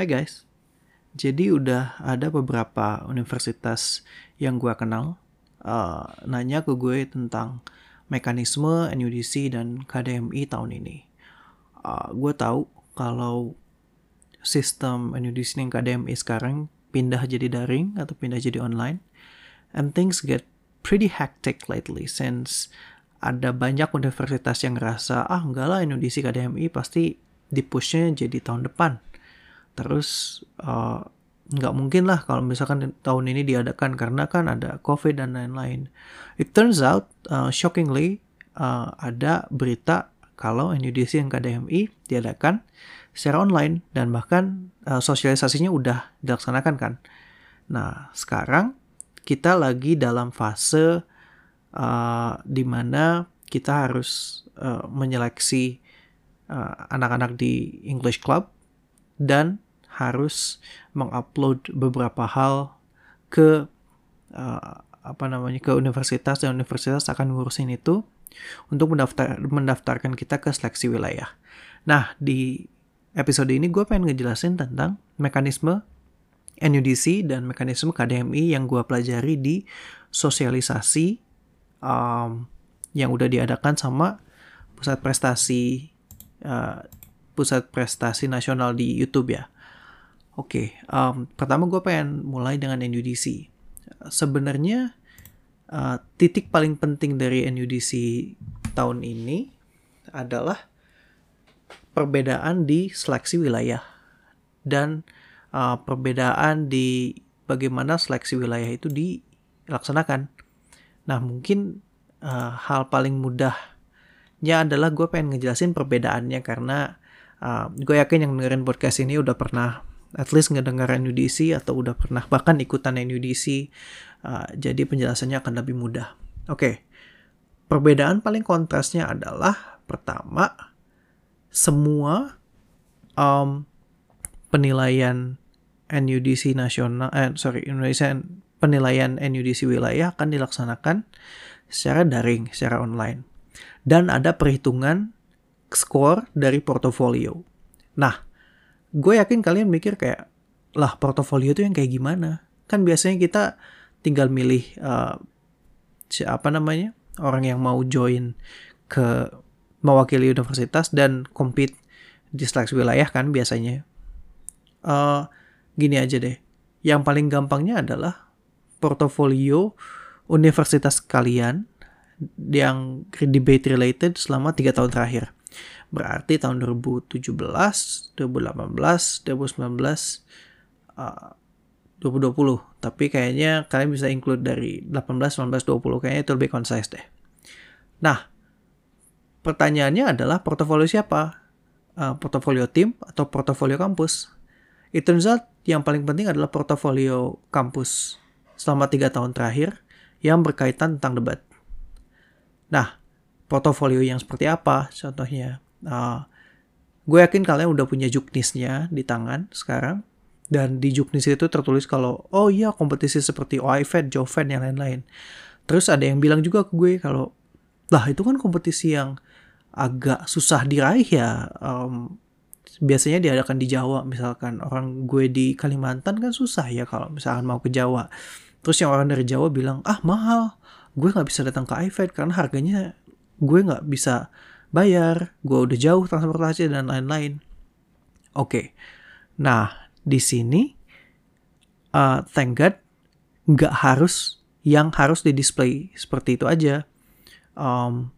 Hai guys, jadi udah ada beberapa universitas yang gue kenal. Uh, nanya ke gue tentang mekanisme NUDC dan KDMI tahun ini. Uh, gue tahu kalau sistem NUDC dan KDMI sekarang pindah jadi daring atau pindah jadi online, and things get pretty hectic lately since ada banyak universitas yang ngerasa ah enggak lah NUDC KDMI pasti dipushnya jadi tahun depan terus uh, nggak mungkin lah kalau misalkan tahun ini diadakan karena kan ada covid dan lain-lain. It turns out uh, shockingly uh, ada berita kalau NUDC yang KDMI diadakan secara online dan bahkan uh, sosialisasinya udah dilaksanakan kan. Nah sekarang kita lagi dalam fase uh, di mana kita harus uh, menyeleksi anak-anak uh, di English Club dan harus mengupload beberapa hal ke uh, apa namanya ke universitas dan universitas akan ngurusin itu untuk mendaftar mendaftarkan kita ke seleksi wilayah. Nah di episode ini gue pengen ngejelasin tentang mekanisme NUDC dan mekanisme KDMI yang gue pelajari di sosialisasi um, yang udah diadakan sama pusat prestasi uh, pusat prestasi nasional di YouTube ya. Oke, okay, um, pertama gue pengen mulai dengan NUDC. Sebenarnya uh, titik paling penting dari NUDC tahun ini adalah perbedaan di seleksi wilayah dan uh, perbedaan di bagaimana seleksi wilayah itu dilaksanakan. Nah, mungkin uh, hal paling mudahnya adalah gue pengen ngejelasin perbedaannya karena uh, gue yakin yang dengerin podcast ini udah pernah at least ngedengar NUDC atau udah pernah bahkan ikutan NUDC uh, jadi penjelasannya akan lebih mudah oke okay. perbedaan paling kontrasnya adalah pertama semua um, penilaian NUDC nasional eh sorry Indonesia penilaian NUDC wilayah akan dilaksanakan secara daring secara online dan ada perhitungan skor dari portofolio. Nah gue yakin kalian mikir kayak lah portofolio itu yang kayak gimana? Kan biasanya kita tinggal milih uh, siapa namanya orang yang mau join ke mewakili universitas dan compete di seleksi wilayah kan biasanya. Uh, gini aja deh. Yang paling gampangnya adalah portofolio universitas kalian yang debate related selama tiga tahun terakhir Berarti tahun 2017, 2018, 2019, uh, 2020. Tapi kayaknya kalian bisa include dari 18, 19, 20. Kayaknya itu lebih concise deh. Nah, pertanyaannya adalah portofolio siapa? Uh, portofolio tim atau portofolio kampus? It turns out yang paling penting adalah portofolio kampus selama tiga tahun terakhir yang berkaitan tentang debat. Nah, portofolio yang seperti apa contohnya? Uh, gue yakin kalian udah punya juknisnya di tangan sekarang. Dan di juknis itu tertulis kalau, oh iya kompetisi seperti OIFED, JOVED, yang lain-lain. Terus ada yang bilang juga ke gue kalau, lah itu kan kompetisi yang agak susah diraih ya. Um, biasanya diadakan di Jawa misalkan orang gue di Kalimantan kan susah ya kalau misalkan mau ke Jawa terus yang orang dari Jawa bilang ah mahal gue nggak bisa datang ke IFED karena harganya gue nggak bisa bayar, gue udah jauh transportasi dan lain-lain. Oke, okay. nah di sini uh, thank God nggak harus yang harus di display seperti itu aja. Um,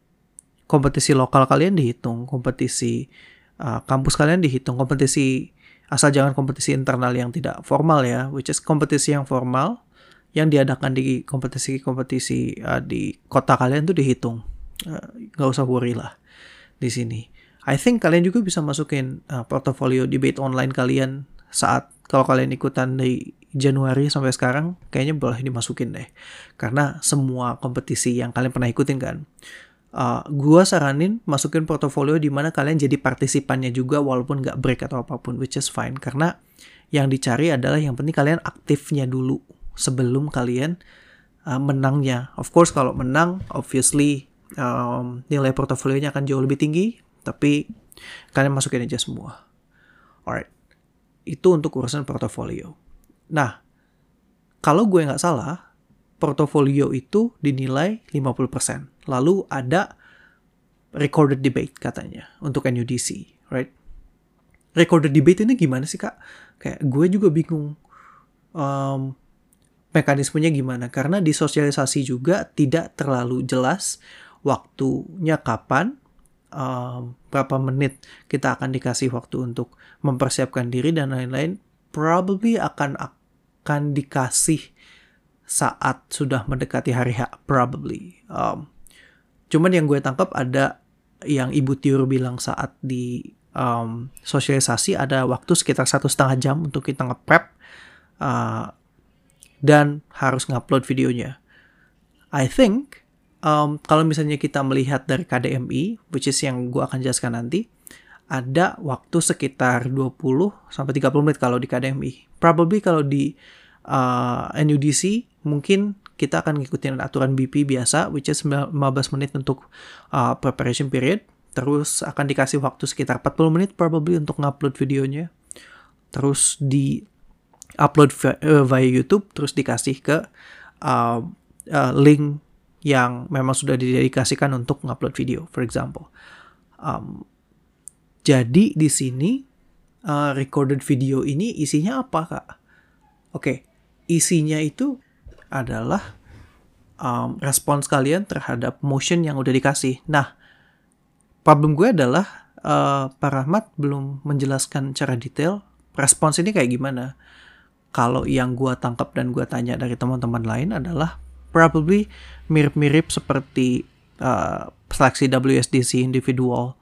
kompetisi lokal kalian dihitung, kompetisi uh, kampus kalian dihitung, kompetisi asal jangan kompetisi internal yang tidak formal ya, which is kompetisi yang formal yang diadakan di kompetisi-kompetisi uh, di kota kalian tuh dihitung, nggak uh, usah worry lah di sini. I think kalian juga bisa masukin uh, portofolio debate online kalian saat kalau kalian ikutan dari Januari sampai sekarang kayaknya boleh dimasukin deh. Karena semua kompetisi yang kalian pernah ikutin kan. Uh, gua saranin masukin portofolio di mana kalian jadi partisipannya juga walaupun nggak break atau apa pun which is fine karena yang dicari adalah yang penting kalian aktifnya dulu sebelum kalian uh, menangnya. Of course kalau menang obviously um, nilai portofolionya akan jauh lebih tinggi, tapi kalian masukin aja semua. Alright. Itu untuk urusan portofolio. Nah, kalau gue nggak salah, portofolio itu dinilai 50%. Lalu ada recorded debate katanya untuk NUDC, right? Recorded debate ini gimana sih kak? Kayak gue juga bingung um, mekanismenya gimana karena di sosialisasi juga tidak terlalu jelas waktunya kapan um, berapa menit kita akan dikasih waktu untuk mempersiapkan diri dan lain-lain probably akan akan dikasih saat sudah mendekati hari H probably. Um, cuman yang gue tangkap ada yang Ibu Tiur bilang saat di um, sosialisasi ada waktu sekitar satu setengah jam untuk kita nge-prep uh, dan harus ngupload videonya. I think um, kalau misalnya kita melihat dari KDMI, which is yang gue akan jelaskan nanti, ada waktu sekitar 20 sampai 30 menit kalau di KDMI. Probably kalau di uh, NUDC mungkin kita akan ngikutin aturan BP biasa which is 15 menit untuk uh, preparation period. Terus akan dikasih waktu sekitar 40 menit probably untuk ngupload videonya. Terus di upload uh, via YouTube terus dikasih ke uh, uh, link yang memang sudah didedikasikan untuk ngupload video for example. Um, jadi di sini uh, recorded video ini isinya apa kak? Oke, okay. isinya itu adalah um, respons kalian terhadap motion yang udah dikasih. Nah, problem gue adalah uh, Pak Rahmat belum menjelaskan cara detail respons ini kayak gimana. Kalau yang gue tangkap dan gue tanya dari teman-teman lain adalah probably mirip-mirip seperti uh, seleksi WSDC individual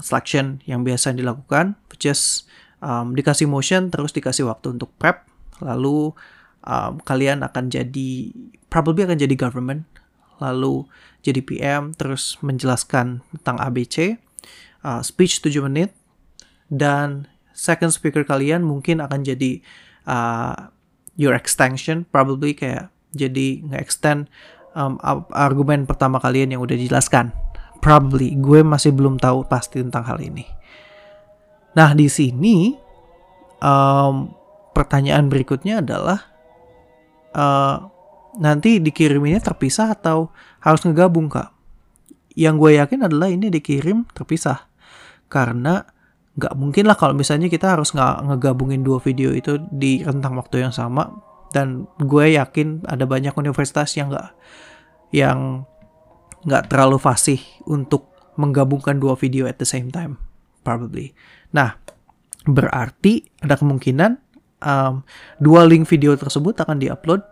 selection yang biasa dilakukan, which is um, dikasih motion terus dikasih waktu untuk prep, lalu um, kalian akan jadi probably akan jadi government, lalu jadi PM, terus menjelaskan tentang ABC, uh, speech 7 menit, dan second speaker kalian mungkin akan jadi uh, your extension, probably kayak jadi nge-extend um, argumen pertama kalian yang udah dijelaskan probably gue masih belum tahu pasti tentang hal ini. Nah di sini um, pertanyaan berikutnya adalah uh, nanti dikiriminnya terpisah atau harus ngegabung kak? Yang gue yakin adalah ini dikirim terpisah karena nggak mungkin lah kalau misalnya kita harus nggak ngegabungin dua video itu di rentang waktu yang sama dan gue yakin ada banyak universitas yang nggak yang nggak terlalu fasih untuk menggabungkan dua video at the same time, probably. Nah, berarti ada kemungkinan um, dua link video tersebut akan diupload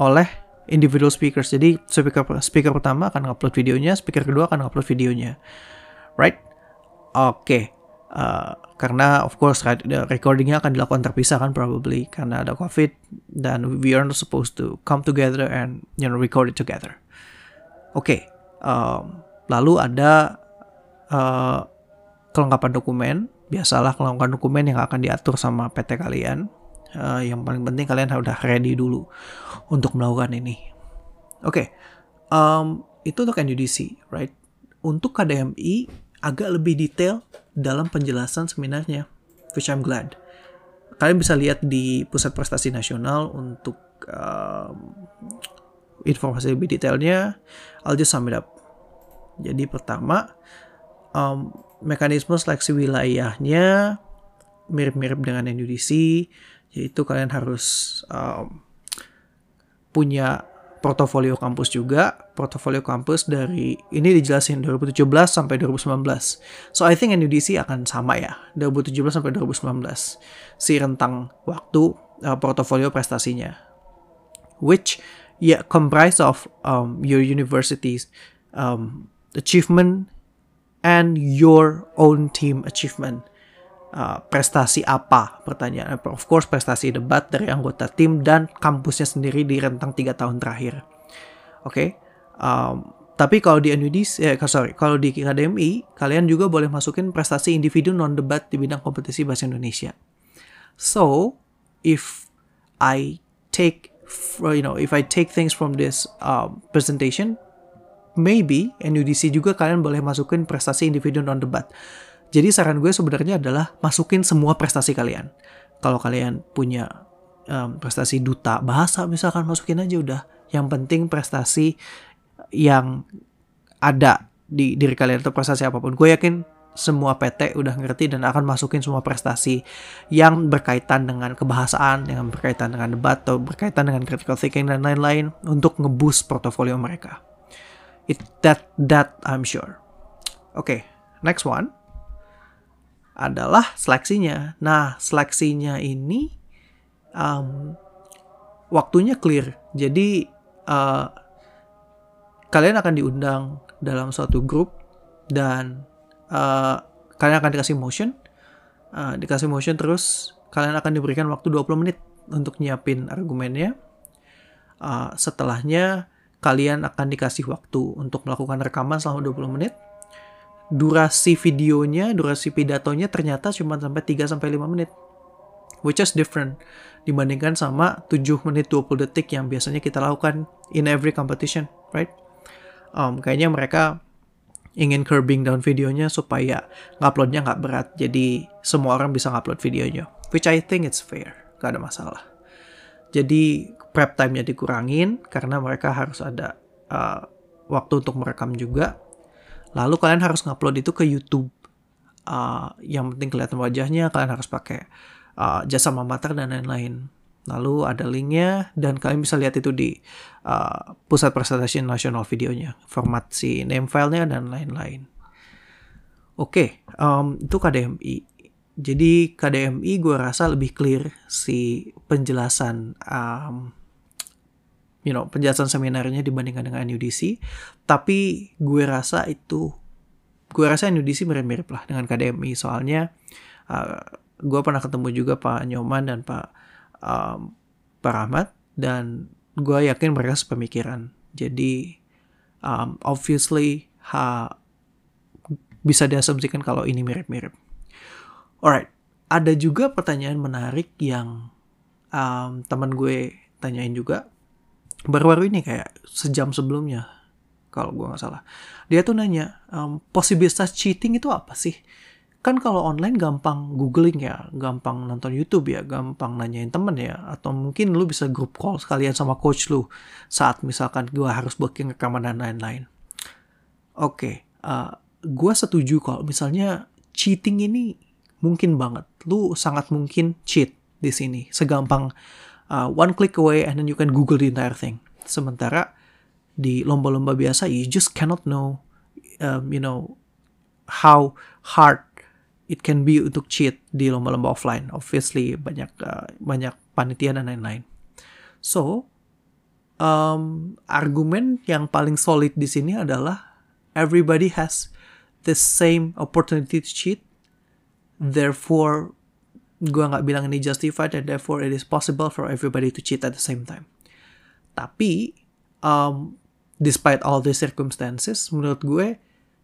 oleh individual speakers. Jadi speaker speaker pertama akan upload videonya, speaker kedua akan upload videonya, right? Oke, okay. Uh, karena of course recordingnya akan dilakukan terpisah kan probably karena ada covid dan we are not supposed to come together and you know record it together. Oke, okay. Um, lalu ada uh, kelengkapan dokumen, biasalah kelengkapan dokumen yang akan diatur sama PT kalian. Uh, yang paling penting kalian sudah ready dulu untuk melakukan ini. Oke, okay. um, itu untuk NUDC, right? Untuk KDMI agak lebih detail dalam penjelasan seminarnya, which I'm glad. Kalian bisa lihat di Pusat Prestasi Nasional untuk um, informasi lebih detailnya, I'll just sum it up. Jadi pertama, um, mekanisme seleksi wilayahnya mirip-mirip dengan NUDC, yaitu kalian harus um, punya portofolio kampus juga, portofolio kampus dari ini dijelasin 2017 sampai 2019. So I think NUDC akan sama ya, 2017 sampai 2019. Si rentang waktu uh, portofolio prestasinya. Which yeah comprised of um, your university's um, achievement and your own team achievement. Uh, prestasi apa pertanyaan of course prestasi debat dari anggota tim dan kampusnya sendiri di rentang tiga tahun terakhir oke okay? um, tapi kalau di NUDIS, eh, sorry, kalau di KDMI, kalian juga boleh masukin prestasi individu non debat di bidang kompetisi bahasa Indonesia. So, if I take you know if I take things from this uh, presentation maybe NUDC juga kalian boleh masukin prestasi individu non debat jadi saran gue sebenarnya adalah masukin semua prestasi kalian kalau kalian punya um, prestasi duta bahasa misalkan masukin aja udah yang penting prestasi yang ada di diri kalian atau prestasi apa pun gue yakin semua PT udah ngerti dan akan masukin semua prestasi yang berkaitan dengan kebahasaan, yang berkaitan dengan debat, atau berkaitan dengan critical thinking dan lain-lain untuk ngeboost portofolio mereka. It that that I'm sure. Oke, okay, next one adalah seleksinya. Nah, seleksinya ini um, waktunya clear. Jadi uh, kalian akan diundang dalam suatu grup dan uh, kalian akan dikasih motion, uh, dikasih motion terus kalian akan diberikan waktu 20 menit untuk nyiapin argumennya. Uh, setelahnya kalian akan dikasih waktu untuk melakukan rekaman selama 20 menit. Durasi videonya, durasi pidatonya ternyata cuma sampai 3 sampai 5 menit. Which is different dibandingkan sama 7 menit 20 detik yang biasanya kita lakukan in every competition, right? Um, kayaknya mereka ingin curbing down videonya supaya nguploadnya nggak berat. Jadi semua orang bisa ngupload videonya. Which I think it's fair. Gak ada masalah. Jadi prep time-nya dikurangin karena mereka harus ada uh, waktu untuk merekam juga. Lalu kalian harus ngupload itu ke YouTube. Uh, yang penting kelihatan wajahnya, kalian harus pakai uh, jasa mamater dan lain-lain. Lalu ada linknya dan kalian bisa lihat itu di uh, pusat presentasi nasional videonya, format si name filenya dan lain-lain. Oke, okay, um, itu KDMI. Jadi KDMI gue rasa lebih clear si penjelasan um, you know penjelasan seminarnya dibandingkan dengan NUDC. Tapi gue rasa itu gue rasa NUDC mirip-mirip lah dengan KDMI soalnya uh, gue pernah ketemu juga Pak Nyoman dan Pak um, Pak Rahmat dan gue yakin mereka sepemikiran. Jadi um, obviously ha, bisa diasumsikan kalau ini mirip-mirip. Alright, ada juga pertanyaan menarik yang um, teman gue tanyain juga baru-baru ini kayak sejam sebelumnya kalau gue nggak salah. Dia tuh nanya um, posibilitas cheating itu apa sih? kan kalau online gampang googling ya, gampang nonton YouTube ya, gampang nanyain temen ya, atau mungkin lu bisa grup call sekalian sama coach lu saat misalkan gua harus booking rekaman dan lain-lain. Oke, okay, uh, gua setuju kalau misalnya cheating ini mungkin banget, lu sangat mungkin cheat di sini, segampang uh, one click away and then you can Google the entire thing. Sementara di lomba-lomba biasa, you just cannot know, um, you know, how hard it can be untuk cheat di lomba-lomba offline. Obviously banyak uh, banyak panitia dan lain-lain. So um, argumen yang paling solid di sini adalah everybody has the same opportunity to cheat. Therefore, gua nggak bilang ini justified and therefore it is possible for everybody to cheat at the same time. Tapi um, despite all these circumstances, menurut gue,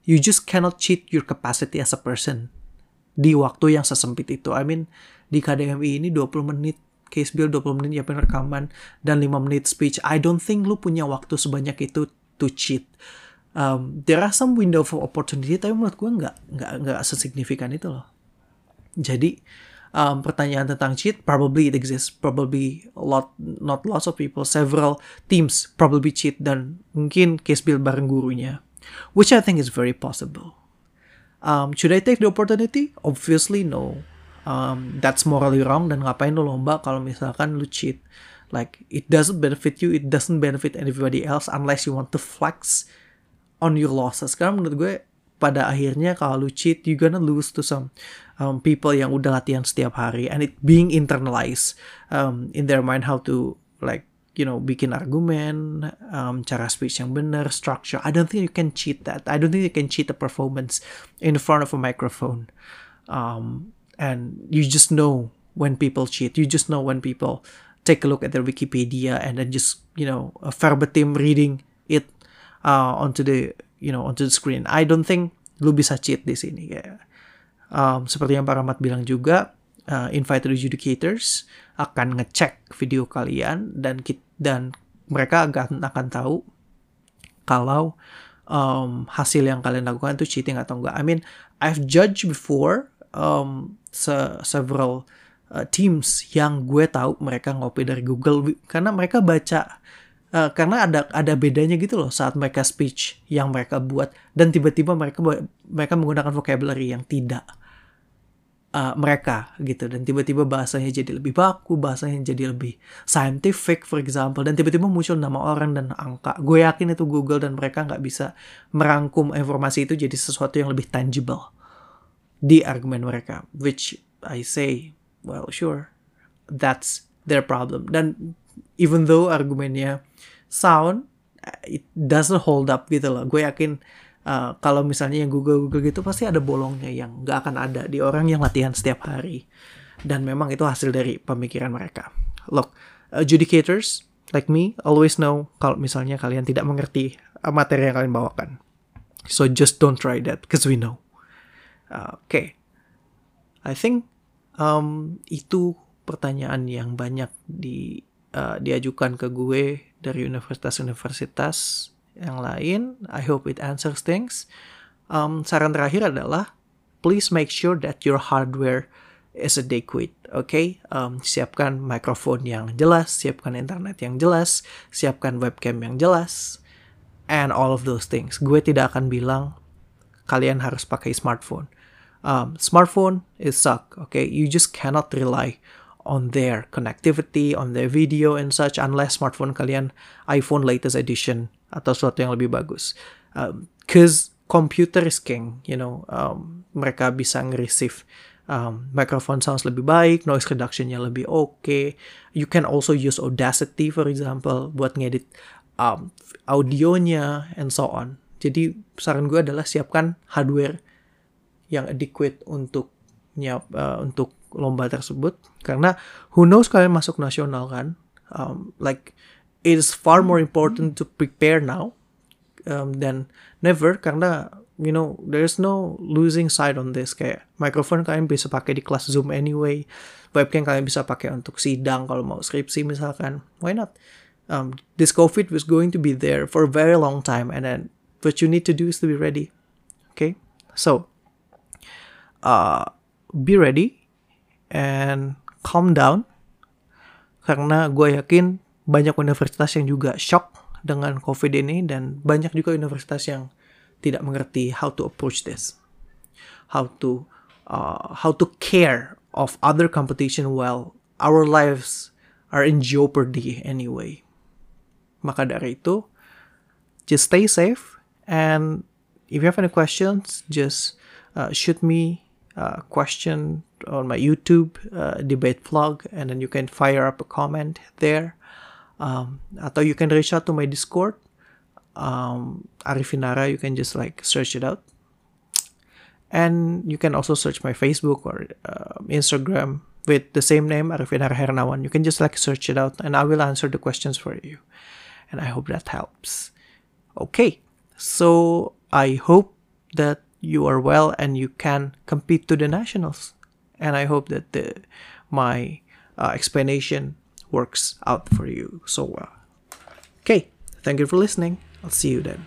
you just cannot cheat your capacity as a person di waktu yang sesempit itu. I mean, di KDMI ini 20 menit case build 20 menit ya rekaman dan 5 menit speech. I don't think lu punya waktu sebanyak itu to cheat. Um, there are some window of opportunity tapi menurut gue nggak nggak nggak sesignifikan itu loh. Jadi um, pertanyaan tentang cheat probably it exists probably a lot not lots of people several teams probably cheat dan mungkin case build bareng gurunya which I think is very possible. Um, should I take the opportunity? Obviously no. Um, that's morally wrong dan ngapain lo lomba kalau misalkan lu cheat. Like it doesn't benefit you, it doesn't benefit anybody else unless you want to flex on your losses. Karena menurut gue pada akhirnya kalau lu cheat, you gonna lose to some um, people yang udah latihan setiap hari and it being internalized um, in their mind how to like you know bikin argumen, um, cara speech yang benar, structure. I don't think you can cheat that. I don't think you can cheat a performance in front of a microphone. Um, and you just know when people cheat. You just know when people take a look at their Wikipedia and then just you know a verbatim reading it uh, onto the you know onto the screen. I don't think lu bisa cheat di sini ya. Um, seperti yang Pak Rahmat bilang juga, uh, invited adjudicators akan ngecek video kalian dan dan mereka akan akan tahu kalau um, hasil yang kalian lakukan itu cheating atau enggak. I mean, I've judged before um, se several uh, teams yang gue tahu mereka ngopi dari Google karena mereka baca uh, karena ada ada bedanya gitu loh saat mereka speech yang mereka buat. Dan tiba-tiba mereka mereka menggunakan vocabulary yang tidak uh, mereka gitu. Dan tiba-tiba bahasanya jadi lebih baku bahasanya jadi lebih scientific for example. Dan tiba-tiba muncul nama orang dan angka. Gue yakin itu Google dan mereka nggak bisa merangkum informasi itu jadi sesuatu yang lebih tangible di argumen mereka. Which I say well sure that's their problem. Dan even though argumennya sound it doesn't hold up gitu loh. Gue yakin uh, kalau misalnya yang Google Google gitu pasti ada bolongnya yang nggak akan ada di orang yang latihan setiap hari. Dan memang itu hasil dari pemikiran mereka. Look adjudicators like me always know kalau misalnya kalian tidak mengerti uh, materi yang kalian bawakan. So just don't try that because we know. Uh, oke okay. I think um, itu pertanyaan yang banyak di uh, diajukan ke gue dari universitas-universitas yang lain. I hope it answers things. Um, saran terakhir adalah please make sure that your hardware is adequate. Oke, okay? um, siapkan mikrofon yang jelas, siapkan internet yang jelas, siapkan webcam yang jelas, and all of those things. Gue tidak akan bilang kalian harus pakai smartphone. Um, smartphone is suck. Okay, you just cannot rely on their connectivity, on their video and such, unless smartphone kalian iPhone latest edition atau sesuatu yang lebih bagus. Um, cause computer is king, you know. Um, mereka bisa nge-receive um, microphone sounds lebih baik, noise reductionnya lebih oke. Okay. You can also use Audacity, for example, buat ngedit um, audionya and so on. Jadi saran gue adalah siapkan hardware yang adequate untuk nyiap uh, untuk lomba tersebut. Karena who knows kalian masuk nasional kan um, like it is far more important to prepare now um, than never. Karena you know there's no losing side on this. Kayak microphone kalian bisa pakai di kelas zoom anyway. Webcam kalian bisa pakai untuk sidang kalau mau skripsi misalkan. Why not? Um, this covid was going to be there for a very long time and then what you need to do is to be ready. Okay? So uh, be ready and calm down karena gue yakin banyak universitas yang juga shock dengan COVID ini dan banyak juga universitas yang tidak mengerti how to approach this, how to uh, how to care of other competition while our lives are in jeopardy anyway. Maka dari itu, just stay safe and if you have any questions, just uh, shoot me a question on my YouTube uh, debate vlog and then you can fire up a comment there. um, atau you can reach out to my discord. Um, Arifinara you can just like search it out. And you can also search my facebook or uh, instagram with the same name Arifinara Hernawan. You can just like search it out and I will answer the questions for you. And I hope that helps. Okay. So I hope that you are well and you can compete to the nationals and I hope that the my uh, explanation works out for you so well. Okay, thank you for listening. I'll see you then.